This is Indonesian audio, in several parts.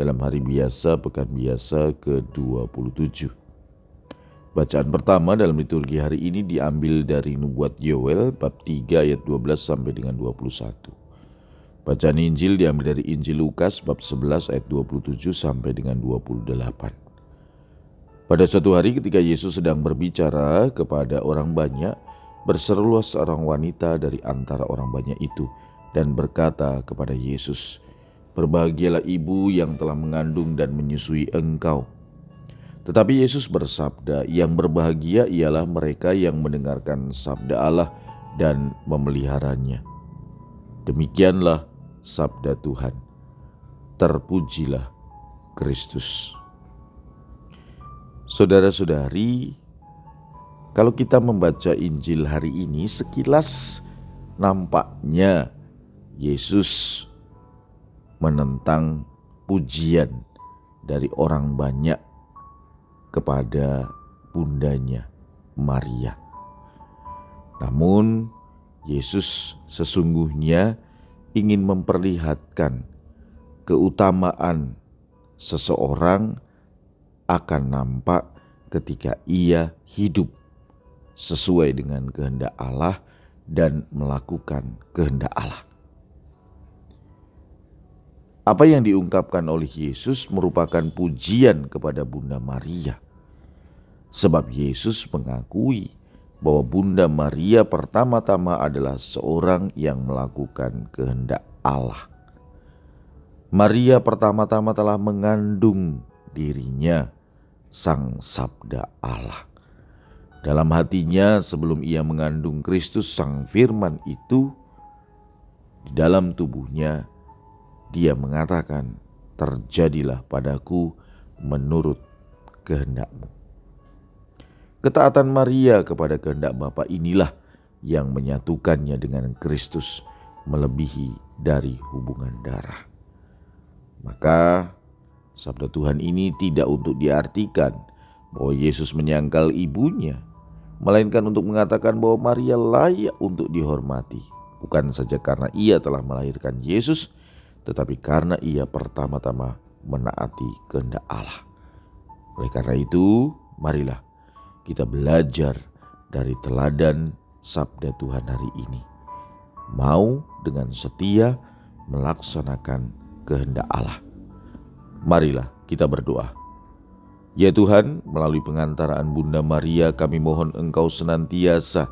dalam hari biasa pekan biasa ke-27. Bacaan pertama dalam liturgi hari ini diambil dari Nubuat Yoel bab 3 ayat 12 sampai dengan 21. Bacaan Injil diambil dari Injil Lukas bab 11 ayat 27 sampai dengan 28. Pada suatu hari ketika Yesus sedang berbicara kepada orang banyak, berserulah seorang wanita dari antara orang banyak itu dan berkata kepada Yesus, Berbahagialah ibu yang telah mengandung dan menyusui engkau. Tetapi Yesus bersabda, "Yang berbahagia ialah mereka yang mendengarkan sabda Allah dan memeliharanya." Demikianlah sabda Tuhan. Terpujilah Kristus. Saudara-saudari, kalau kita membaca Injil hari ini, sekilas nampaknya Yesus menentang pujian dari orang banyak kepada bundanya Maria. Namun, Yesus sesungguhnya ingin memperlihatkan keutamaan seseorang akan nampak ketika ia hidup sesuai dengan kehendak Allah dan melakukan kehendak Allah. Apa yang diungkapkan oleh Yesus merupakan pujian kepada Bunda Maria. Sebab Yesus mengakui bahwa Bunda Maria pertama-tama adalah seorang yang melakukan kehendak Allah. Maria pertama-tama telah mengandung dirinya Sang Sabda Allah. Dalam hatinya sebelum ia mengandung Kristus Sang Firman itu, di dalam tubuhnya dia mengatakan, "Terjadilah padaku menurut kehendakmu." Ketaatan Maria kepada kehendak Bapa inilah yang menyatukannya dengan Kristus melebihi dari hubungan darah. Maka sabda Tuhan ini tidak untuk diartikan bahwa Yesus menyangkal ibunya, melainkan untuk mengatakan bahwa Maria layak untuk dihormati, bukan saja karena ia telah melahirkan Yesus, tetapi karena ia pertama-tama menaati kehendak Allah. Oleh karena itu, marilah kita belajar dari teladan sabda Tuhan hari ini. Mau dengan setia melaksanakan kehendak Allah. Marilah kita berdoa. Ya Tuhan, melalui pengantaraan Bunda Maria kami mohon Engkau senantiasa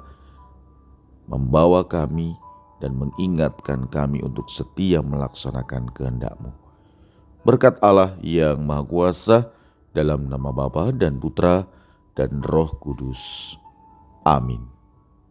membawa kami dan mengingatkan kami untuk setia melaksanakan kehendak-Mu. Berkat Allah yang Maha Kuasa dalam nama Bapa dan Putra dan Roh Kudus. Amin.